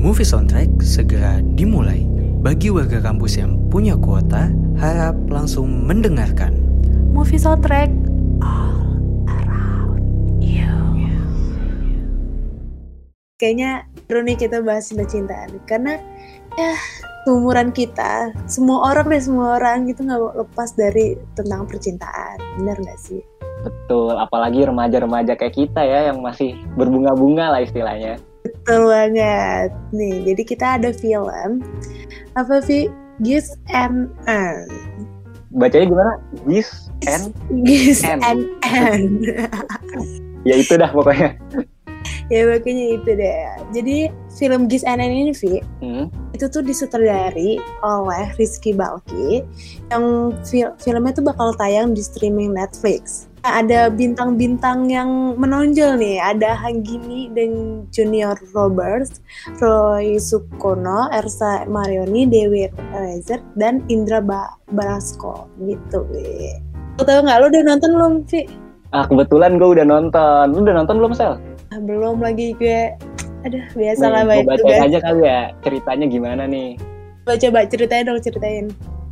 Movie Soundtrack segera dimulai. Bagi warga kampus yang punya kuota, harap langsung mendengarkan. Movie soundtrack all around you. Kayaknya seru nih kita bahas cinta-cintaan karena ya umuran kita semua orang deh semua orang itu nggak lepas dari tentang percintaan bener nggak sih Betul, apalagi remaja-remaja kayak kita ya yang masih berbunga-bunga lah istilahnya. Betul banget nih jadi kita ada film apa sih Gis and Ann Bacanya gimana? Gis and Gis and Ann ya itu dah pokoknya. ya makanya itu deh jadi film Gis and Ann ini Vi Hmm. itu tuh disutradari oleh Rizky Balki yang fil- filmnya tuh bakal tayang di streaming Netflix. Ada bintang-bintang yang menonjol nih, ada Hanggini dan Junior Roberts, Roy Sukono, Ersa Marioni, Dewi Rezer, dan Indra ba Barasko gitu. Lo tau nggak? Lo udah nonton belum, Vi? Ah kebetulan gue udah nonton. Lu udah nonton belum Sel? Ah, belum lagi gue. Aduh, biasa lah gue baik bacain tugas. aja kali ya ceritanya gimana nih. Coba coba ceritain dong, ceritain.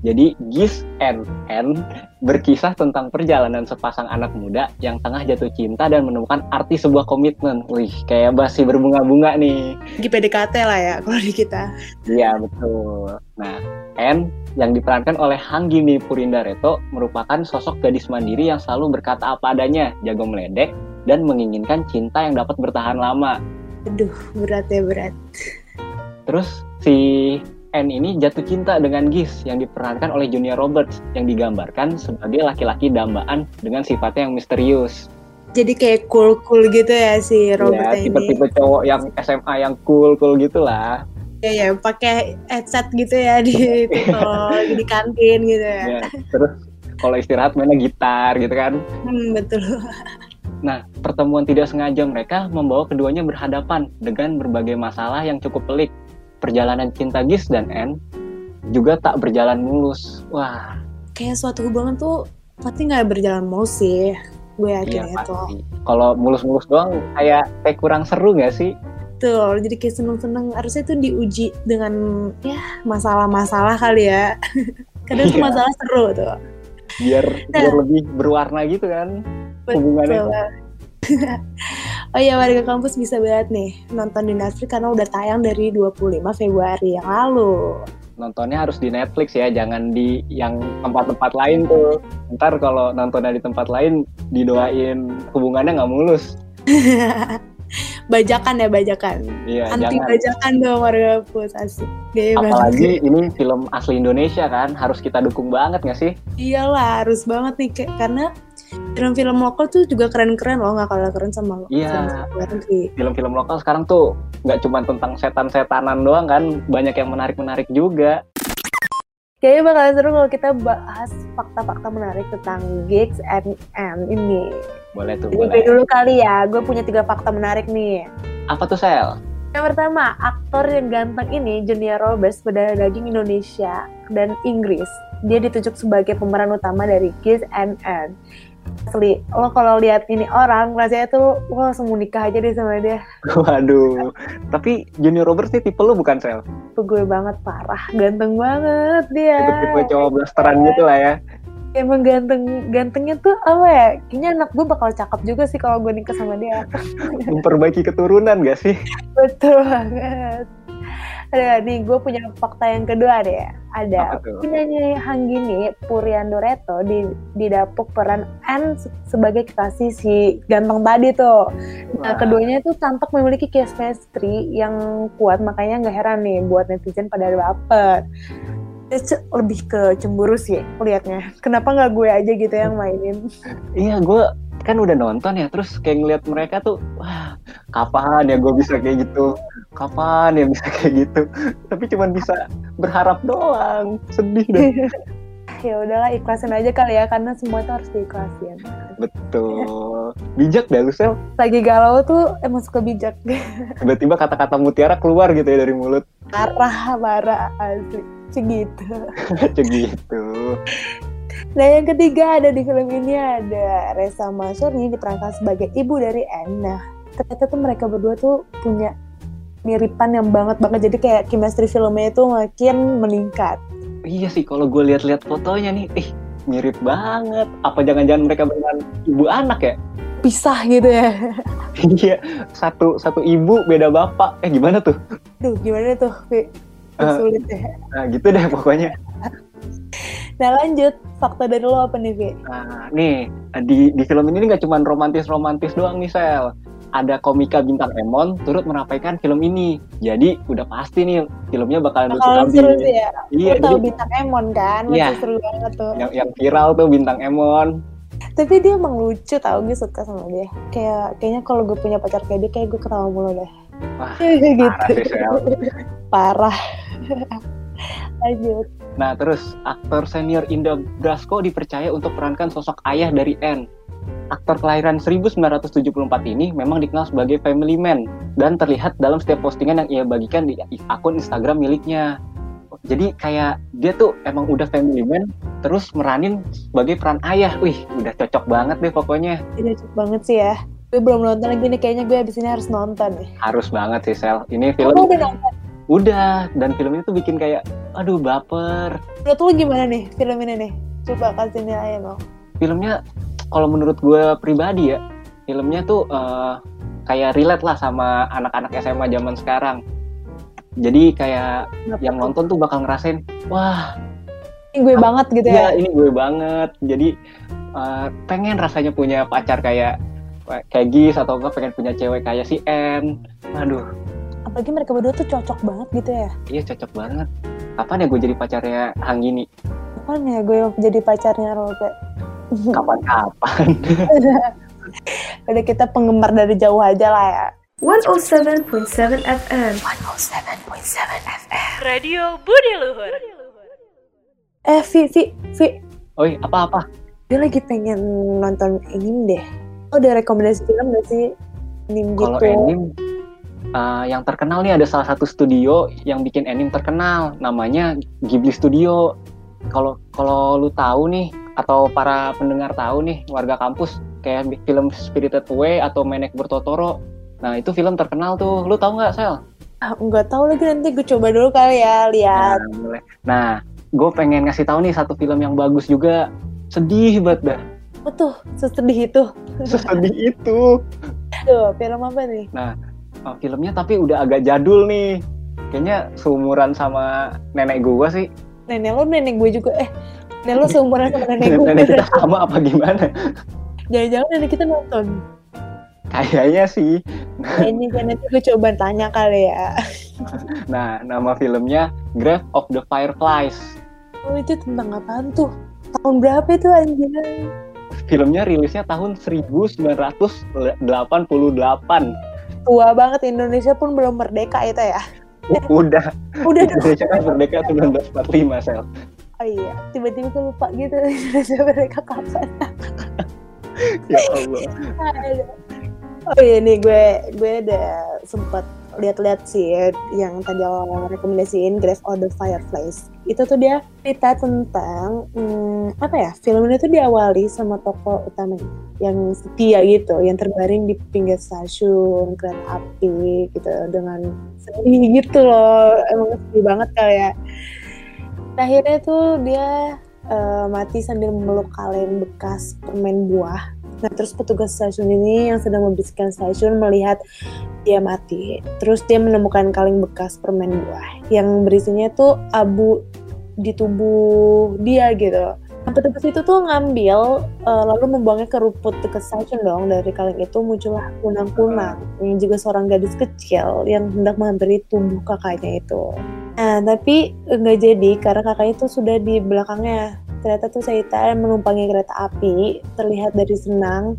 Jadi Gis and N berkisah tentang perjalanan sepasang anak muda yang tengah jatuh cinta dan menemukan arti sebuah komitmen. Wih, kayak masih berbunga-bunga nih. Lagi PDKT lah ya kalau di kita. Iya betul. Nah, N yang diperankan oleh Hanggini Purindareto merupakan sosok gadis mandiri yang selalu berkata apa adanya, jago meledek, dan menginginkan cinta yang dapat bertahan lama. Aduh, berat ya berat. Terus si N ini jatuh cinta dengan Gis yang diperankan oleh Junior Roberts yang digambarkan sebagai laki-laki dambaan dengan sifatnya yang misterius. Jadi kayak cool-cool gitu ya si Robert ya, ini. tipe-tipe cowok yang SMA yang cool-cool gitulah. Ya ya, pakai headset gitu ya di itu di kantin gitu ya. Ya, terus kalau istirahat mainnya gitar gitu kan. Hmm, betul. Nah, pertemuan tidak sengaja mereka membawa keduanya berhadapan dengan berbagai masalah yang cukup pelik. Perjalanan cinta Gis dan N juga tak berjalan mulus. Wah, Kayak suatu hubungan tuh pasti nggak berjalan mulus sih. Gue yakin iya itu. Kalau mulus-mulus doang kayak kayak kurang seru nggak sih? Betul, jadi kayak seneng-seneng. Harusnya tuh diuji dengan ya masalah-masalah kali ya. Kadang tuh Iya. masalah seru tuh. Biar Nah. biar lebih berwarna gitu kan hubungannya. Oh iya warga kampus bisa banget nih nonton di Netflix karena udah tayang dari 25 Februari yang lalu. Nontonnya harus di Netflix ya, jangan di yang tempat-tempat lain tuh. Ntar kalau nontonnya di tempat lain didoain hubungannya nggak mulus. bajakan ya bajakan. Iya, Anti jangan. bajakan dong warga kampus asik. Gaya banget. Apalagi ini film asli Indonesia kan, harus kita dukung banget nggak sih? Iyalah harus banget nih karena film-film lokal tuh juga keren-keren loh nggak kalah keren sama Iya. luar negeri. Film-film lokal sekarang tuh nggak cuma tentang setan-setanan doang kan, banyak yang menarik-menarik juga. Kayaknya bakalan seru kalau kita bahas fakta-fakta menarik tentang gigs and and ini. Boleh tuh, Jadi boleh. dulu kali ya, gue punya tiga fakta menarik nih. Apa tuh Sel? Yang pertama, aktor yang ganteng ini Junior Roberts berdarah daging Indonesia dan Inggris. Dia ditunjuk sebagai pemeran utama dari Kiss and Anne. Asli, lo kalau lihat ini orang, rasanya tuh lo langsung nikah aja deh sama dia. Waduh. Tapi Junior Roberts nih tipe lu bukan Sel? Tuh gue banget parah, ganteng banget dia. Tipe-tipe cowok blasteran gitu lah ya. Emang ganteng, gantengnya tuh apa ya? Kayaknya anak gue bakal cakep juga sih kalau gue nikah sama dia. Memperbaiki keturunan gak sih? Betul banget. Ada nih, gue punya fakta yang kedua deh. Ada penyanyi Hanggini Puriando Reto di didapuk peran Anne se- sebagai kekasih si ganteng tadi tuh. Wah. Nah, keduanya tuh tampak memiliki chemistry yang kuat, makanya nggak heran nih buat netizen pada baper. Dia ce- lebih ke cemburu sih liatnya. Kenapa nggak gue aja gitu yang mainin? Iya, gue kan udah nonton ya, terus kayak ngeliat mereka tuh, wah, kapan ya gue bisa kayak gitu? Kapan ya bisa kayak gitu? Tapi cuman bisa berharap doang, sedih deh. ya udahlah ikhlasin aja kali ya karena semua itu harus diikhlasin. Betul. Bijak dah lu, Sel. Lagi galau tuh emang suka bijak. Tiba-tiba kata-kata mutiara keluar gitu ya dari mulut. Parah, parah asli. Segitu. Cek gitu. Nah yang ketiga ada di film ini ada Reza Mansur yang diperankan sebagai ibu dari Anne. Nah ternyata tuh mereka berdua tuh punya miripan yang banget banget jadi kayak chemistry filmnya itu makin meningkat Iya sih, kalau gue lihat-lihat fotonya nih, ih mirip banget. Apa jangan-jangan mereka beneran ibu anak ya? pisah gitu ya Iya, satu satu ibu beda bapak. Eh gimana tuh? Duh gimana tuh Vi? Eh. sulit ya Nah gitu deh pokoknya. nah lanjut fakta dari lo apa nih Vi? Nah, nih di di film ini nggak cuma romantis-romantis doang nih Sel. Ada komika bintang Emon turut merapikan film ini. Jadi udah pasti nih filmnya bakalan lucu seru sih ya. Iya, jadi bintang Emon kan masih Iya. seru banget tuh. Yang, yang viral tuh bintang Emon. tapi dia emang lucu tau gue suka sama dia. Kayak kayaknya kalau gue punya pacar kayak dia kayak gue ketawa mulu deh. Wah, gitu. Parah sih parah. Lanjut Nah, terus aktor senior Indra Brasko dipercaya untuk perankan sosok ayah dari Anne. Aktor kelahiran 1974 ini memang dikenal sebagai family man dan terlihat dalam setiap postingan yang ia bagikan di akun Instagram miliknya. Jadi kayak dia tuh emang udah family man terus meranin sebagai peran ayah. Wih, udah cocok banget deh pokoknya. Ini cocok banget sih ya gue belum nonton lagi nih kayaknya gue abis ini harus nonton nih Harus banget sih Sel. Ini film Kamu udah nonton? Udah dan film itu bikin kayak aduh baper. Menurut lu gimana nih film ini nih? Coba kasih nilainya dong. filmnya kalau menurut gue pribadi ya filmnya tuh eh, kayak relate lah sama anak-anak SMA zaman sekarang jadi kayak Kenapa yang tuh? nonton tuh bakal ngerasain wah Ini gue banget gitu ya ya. ini gue banget jadi eh, pengen rasanya punya pacar kayak kayak Gis atau enggak pengen punya cewek kayak si N aduh Apalagi mereka berdua tuh cocok banget gitu ya. iya cocok banget kapan ya gue jadi pacarnya Hanggini Kapan ya gue jadi pacarnya Robe? kapan-kapan Udah kita penggemar dari jauh aja lah ya. 107.7 FM. 107.7 FM. Radio Budi Luhur. Eh, Vi, Vi, Vi. oi apa-apa Gue lagi pengen nonton anime deh. Oh, ada rekomendasi film gak sih? Anime Kalau gitu. anime uh, yang terkenal nih ada salah satu studio yang bikin anime terkenal namanya Ghibli Studio. Kalau kalau lu tahu nih atau para pendengar tahu nih warga kampus kayak film Spirited Away atau Menek Bertotoro. Nah, itu film terkenal tuh. Lu tahu nggak, Sel? Ah, nggak tahu lagi nanti gue coba dulu kali ya lihat. Nah, boleh. Nah, gue pengen ngasih tahu nih satu film yang bagus juga. Sedih banget dah. Apa tuh? Sesedih itu. Sedih itu. Tuh, film apa nih? Uh, filmnya tapi udah agak jadul nih. Kayaknya seumuran sama nenek gue sih. Nenek lo nenek gue juga. Eh, nenek lo seumuran sama nenek gue. nenek kita sama apa gimana? Jangan-jangan nenek kita nonton. Kayaknya sih. Kayaknya kan nanti gue coba tanya kali ya. Nah, nama filmnya Grave of the Fireflies. Oh, itu tentang apaan tuh? Tahun berapa itu anjir? Filmnya rilisnya tahun 1988. Tua banget Indonesia pun belum merdeka itu ya. Udah, Udah. Indonesia kan merdeka 1945, Sel. Oh iya, tiba-tiba gue lupa gitu Indonesia merdeka kapan. Ya Allah. Oh iya nih gue gue udah sempat lihat-lihat sih ya, yang tadi awal rekomendasiin Grave of the Fireflies. Itu tuh dia cerita tentang hmm, apa ya? Film ini tuh diawali sama tokoh utamanya yang setia gitu, yang terbaring di pinggir stasiun kereta api gitu dengan sedih gitu loh. Emang sedih banget kali ya. Akhirnya tuh dia eh, mati sambil memeluk kaleng bekas permen buah Nah, terus petugas stasiun ini yang sedang membersihkan stasiun melihat dia mati. Terus dia menemukan kaleng bekas permen buah yang berisinya tuh abu di tubuh dia gitu. Nah, petugas itu tuh ngambil eh, lalu membuangnya ke rumput dekat stasiun dong. Dari kaleng itu muncullah kunang-kunang yang juga seorang gadis kecil yang hendak menghampiri tubuh kakaknya itu. Nah, tapi nggak jadi karena kakaknya itu sudah di belakangnya ternyata tuh Seita menumpangi kereta api terlihat dari senang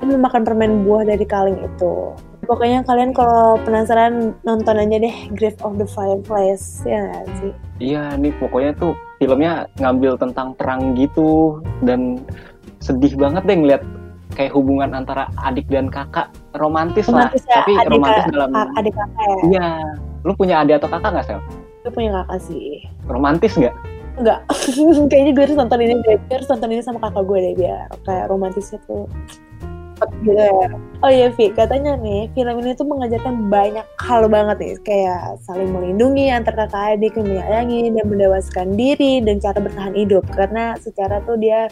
dan memakan permen buah dari kaleng itu. Pokoknya kalian kalau penasaran nonton aja deh Grave of the Fireflies ya nggak sih? Iya, nih pokoknya tuh filmnya ngambil tentang perang gitu dan sedih banget deh ngeliat kayak hubungan antara adik dan kakak romantis, Romantis lah, ya, tapi adik, romantis dalam adik kakak ya. Iya, lu punya adik atau kakak nggak sel? Gue punya kakak sih. Romantis nggak? Enggak, kayaknya gue harus nonton ini deh. Gue harus nonton ini sama kakak gue deh biar kayak romantisnya tuh gitu ya. Oh iya Vi, katanya nih film ini tuh mengajarkan banyak hal banget nih kayak saling melindungi antar kakak adik, menyayangi dan mendewaskan diri dan cara bertahan hidup karena secara tuh dia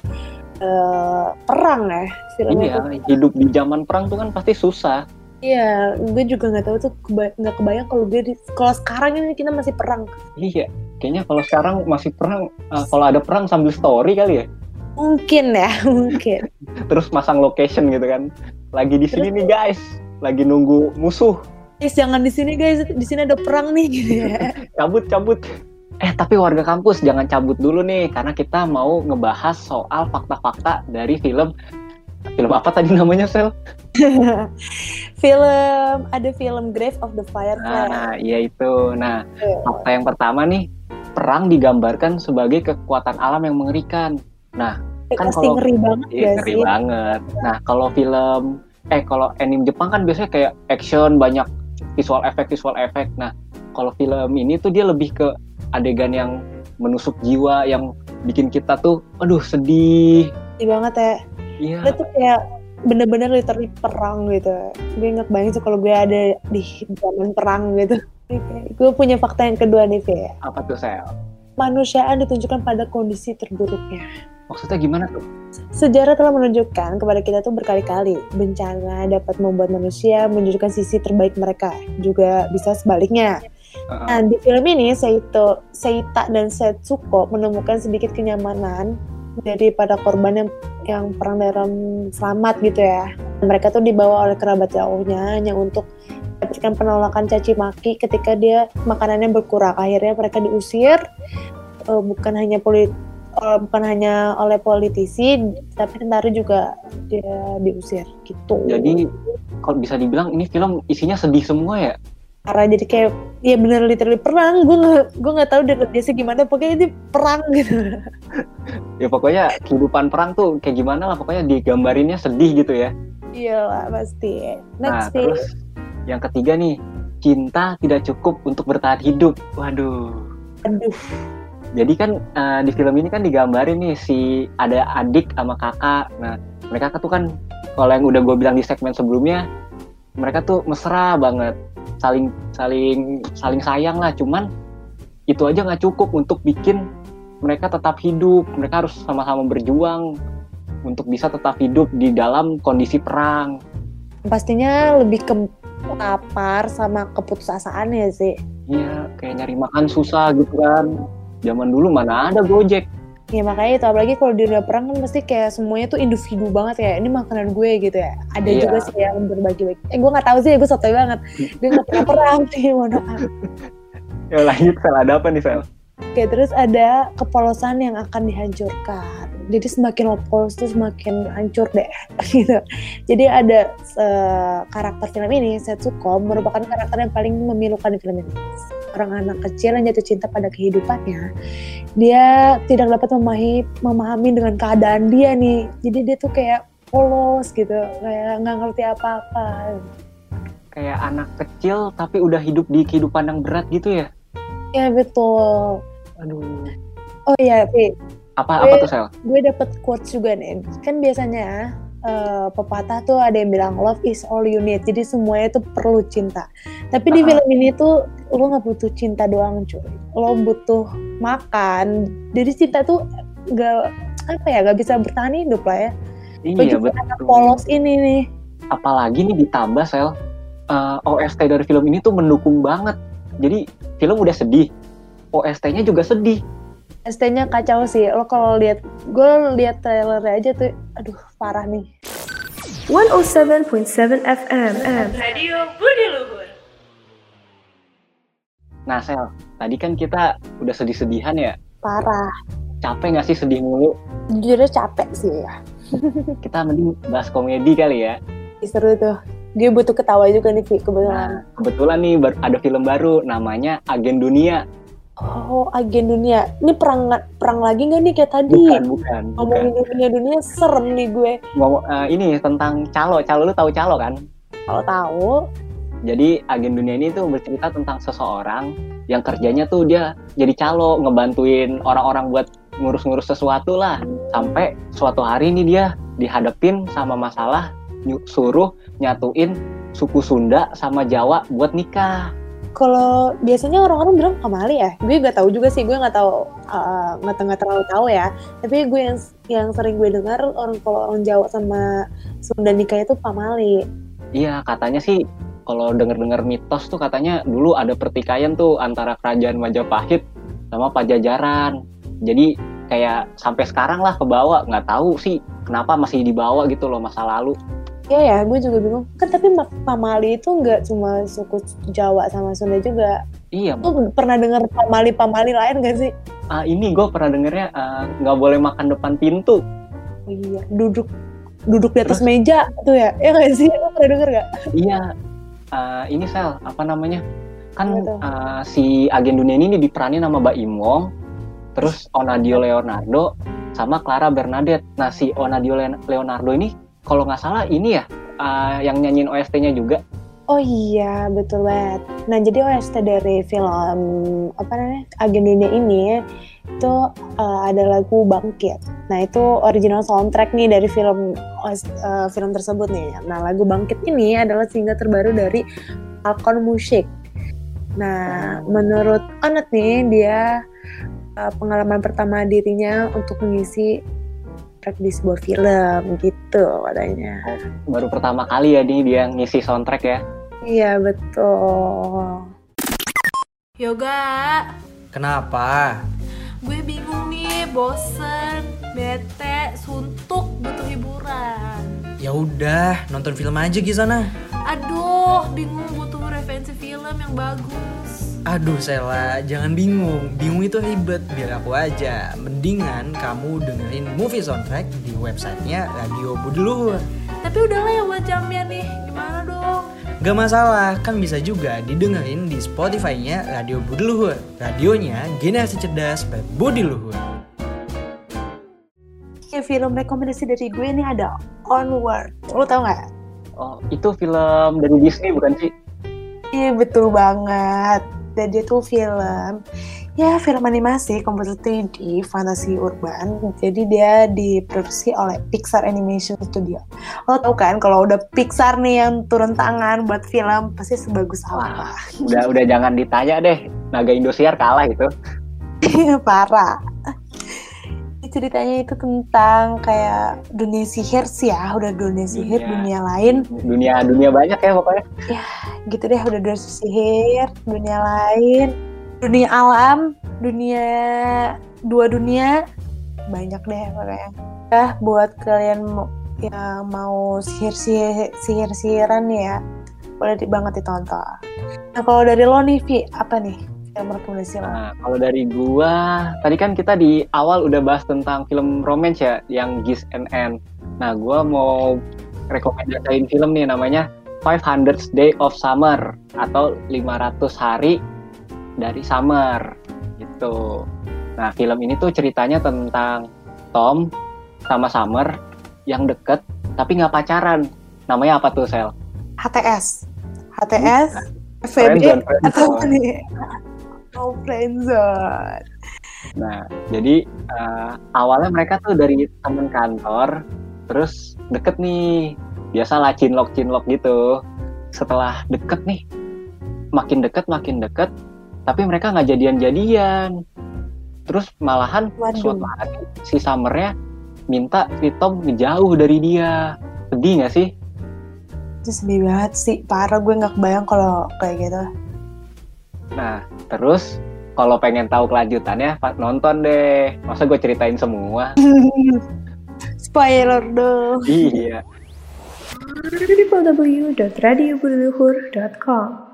eh, perang ya filmnya Iya, tuh. hidup di zaman perang tuh kan pasti susah. Iya, gue juga nggak tahu tuh keba- nggak kebayang kalau gue di- kalau sekarang ini kita masih perang. Iya, kayaknya kalau sekarang masih perang, eh, kalau ada perang sambil story kali ya. Mungkin ya, mungkin. Terus masang location gitu kan. Lagi di sini nih guys, lagi nunggu musuh. Guys, jangan di sini guys, di sini ada perang nih gitu ya. Cabut, cabut. Eh, tapi warga kampus jangan cabut dulu nih, karena kita mau ngebahas soal fakta-fakta dari film. Film apa tadi namanya, Sel? film ada film Grave of the Firefly. Nah, iya itu. Nah, fakta yang pertama nih, perang digambarkan sebagai kekuatan alam yang mengerikan. Nah, kan pasti kalau- ngeri banget Iya, ngeri sih? banget. Nah, kalau film eh kalau anime Jepang kan biasanya kayak action banyak visual efek visual efek. Nah, kalau film ini tuh dia lebih ke adegan yang menusuk jiwa yang bikin kita tuh aduh sedih. Sedih banget ya. Iya. Dia tuh kayak bener-bener literally perang gitu. Gue nggak bayangin tuh kalau gue ada di zaman perang gitu. Gue punya fakta yang kedua nih, Ve. Apa tuh, Sel? Manusiaan ditunjukkan pada kondisi terburuknya. Maksudnya gimana tuh? Sejarah telah menunjukkan kepada kita tuh berkali-kali bencana dapat membuat manusia menunjukkan sisi terbaik mereka, juga bisa sebaliknya. Heeh. Nah, di film ini Seito, Seita dan Setsuko menemukan sedikit kenyamanan daripada korban yang yang perang dalam selamat gitu ya. Mereka tuh dibawa oleh kerabat jauhnya hanya untuk mendapatkan penolakan caci maki ketika dia makanannya berkurang. Akhirnya mereka diusir eh, bukan hanya polit eh, bukan hanya oleh politisi tapi tentara juga dia diusir gitu. Jadi kalau bisa dibilang ini film isinya sedih semua ya. Karena jadi kayak ya bener literally perang gue nggak gue nggak tahu dia biasa gimana pokoknya ini perang gitu Ya pokoknya kehidupan perang tuh kayak gimana lah pokoknya digambarinnya sedih gitu ya. iya lah pasti Nah, next nih terus yang ketiga nih, cinta tidak cukup untuk bertahan hidup. Waduh. aduh Jadi kan eh, di film ini kan digambarin nih si ada adik sama kakak. Nah, mereka tuh kan kalau yang udah gue bilang di segmen sebelumnya, mereka tuh mesra banget, saling saling saling sayang lah. Cuman itu aja nggak cukup untuk bikin mereka tetap hidup. Mereka harus sama-sama berjuang untuk bisa tetap hidup di dalam kondisi perang. pastinya lebih ke lapar sama keputusasaan ya sih Iya, kayak nyari makan susah gitu kan. Zaman dulu mana ada Gojek. Ya makanya itu apalagi kalau di dunia perang kan pasti kayak semuanya tuh individu banget ya ini makanan gue gitu ya ada Iya. juga sih yang berbagi bagi eh gue nggak tahu sih gue sotoy banget gue nggak pernah perang sih mohon maaf Ya lanjut, Sel. Ada apa nih, Sel? Oke, terus ada kepolosan yang akan dihancurkan. Jadi semakin polos tuh semakin hancur deh, gitu. Jadi ada eh, karakter film ini, Setsuko, merupakan karakter yang paling memilukan di film ini. Orang anak kecil yang jatuh cinta pada kehidupannya, dia tidak dapat memahami, memahami dengan keadaan dia nih. Jadi dia tuh kayak polos gitu, kayak nggak ngerti apa-apa. Kayak anak kecil tapi udah hidup di kehidupan yang berat gitu ya. Ya betul. Aduh. Oh iya, Vi, Apa apa tuh, Sel? gue dapet quotes juga nih kan biasanya eh, pepatah tuh ada yang bilang love is all you need jadi semuanya tuh perlu cinta tapi di Ah. film ini tuh lo nggak butuh cinta doang cuy lo butuh makan jadi cinta tuh nggak apa ya nggak bisa bertahan hidup lah ya Iya, bagi anak betul. polos ini nih Apalagi nih ditambah, Sel. eh, OST dari film ini tuh mendukung banget. Jadi film udah sedih. OST-nya juga sedih. ST-nya kacau sih lo kalau lihat gue lihat trailernya aja tuh aduh parah nih 107.7 FM. Radio Budi Luhur. Nah, Sel, tadi kan kita udah sedih-sedihan ya. parah Capek nggak sih sedih mulu? jujurnya capek sih ya Kita mending bahas komedi kali ya. seru tuh gue butuh ketawa juga nih Vi, kebetulan Nah, kebetulan nih ada film baru namanya Agen Dunia. Oh, agen dunia. Ini perang perang lagi nggak nih kayak tadi? Bukan, bukan, bukan. Ngomongin dunia dunia serem nih gue. Ngomong eh, ini tentang calo. Calo lu tahu calo kan? Kalau tahu, Jadi agen dunia ini tuh bercerita tentang seseorang yang kerjanya tuh dia jadi calo ngebantuin orang-orang buat ngurus-ngurus sesuatu lah. Sampai suatu hari ini dia dihadapin sama masalah suruh nyatuin suku Sunda sama Jawa buat nikah. Kalau biasanya orang-orang bilang pamali ya, gue nggak tahu juga sih, gue nggak tahu uh, nggak nggak terlalu tahu ya. Tapi gue yang yang sering gue dengar orang kalau orang Jawa sama Sunda nikah itu pamali. Iya, katanya sih kalau denger-dengar mitos tuh katanya dulu ada pertikaian tuh antara kerajaan Majapahit sama Pajajaran. Jadi kayak sampai sekarang lah ke bawah, nggak tahu sih kenapa masih dibawa gitu loh masa lalu. Iya ya, gue juga bingung. Kan tapi ma- pamali itu nggak cuma suku Jawa sama Sunda juga. Iya, Lu pernah dengar pamali-pamali lain gak sih? ah, ini gue pernah dengernya ah, nggak boleh makan depan pintu. Oh iya, duduk duduk di atas Terus? meja tuh ya. Ya gak sih? Lu pernah denger gak? Iya, ah, ini sel apa namanya? Kan ah, si agen dunia ini diperanin sama Mbak Imwong, terus Onadio Leonardo sama Clara Bernadette. Nah si Onadio Le- Leonardo ini kalau nggak salah ini ya ah, yang nyanyiin OST-nya juga. Oh iya, betul banget. Nah, jadi OST dari film apa namanya? Agen Dunia ini itu uh, ada lagu Bangkit. Nah, itu original soundtrack nih dari film uh, film tersebut nih. Nah, lagu Bangkit ini adalah single terbaru dari Falcon Music. Nah, menurut Onet nih, dia uh, pengalaman pertama dirinya untuk mengisi track di sebuah film gitu katanya. Baru pertama kali ya nih dia ngisi soundtrack ya. Iya, betul. Yoga, Kenapa? gue bingung nih, bosen, bete, suntuk, butuh hiburan. Ya udah, nonton film aja di sana. Aduh, bingung butuh referensi film yang bagus. Aduh Sela, jangan bingung. Bingung itu ribet, biar aku aja. Mendingan kamu dengerin movie soundtrack di websitenya Radio Budi Luhur. Tapi udah lewat jamnya nih, gimana dong? Gak masalah, kan bisa juga didengerin di Spotify-nya Radio Budi Luhur. Radionya generasi cerdas berbudi luhur. Ya, film rekomendasi dari gue ini ada Onward. Lo tau nggak? Oh itu film dari Disney bukan sih? Iya betul banget. Dan dia tuh film ya film animasi komputer 3D fantasi urban. Jadi dia diproduksi oleh Pixar Animation Studio. Lo tau kan kalau udah Pixar nih yang turun tangan buat film pasti sebagus apa? Udah udah jangan ditanya deh. Naga Indosiar kalah itu. Parah. Ceritanya itu tentang kayak dunia sihir sih ya, udah dunia sihir, Dunia. dunia lain Dunia dunia banyak ya pokoknya. gitu deh udah dunia sihir dunia lain dunia alam dunia dua dunia banyak deh pokoknya ya buat kalian yang mau sihir sihir sihir sihiran ya boleh banget ditonton nah kalau dari lo nih Vi apa nih film rekomendasi lo Nah, kalau dari gua, tadi kan kita di awal udah bahas tentang film romance ya, yang Gis and Anne. Nah, gua mau rekomendasiin film nih namanya 500 Day of Summer atau 500 hari dari summer gitu. Nah, film ini tuh ceritanya tentang Tom sama Summer yang deket tapi nggak pacaran. Namanya apa tuh, Sel? HTS HTS FVB friendzone. atau apa nih oh friendzone Nah, jadi eh, awalnya mereka tuh dari temen kantor, terus deket nih, biasalah cinlok cinlok gitu. Setelah deket nih, makin deket makin deket, tapi mereka nggak jadian-jadian. Terus malahan Waduh. suatu hari si Summernya minta si Tom ngejauh dari dia. Sedih nggak sih? itu sedih banget sih parah gue nggak kebayang kalau kayak gitu Nah, terus kalau pengen tahu kelanjutannya, Pak, nonton deh. Masa gue ceritain semua? spoiler dong iya. www.radiobudiluhur.com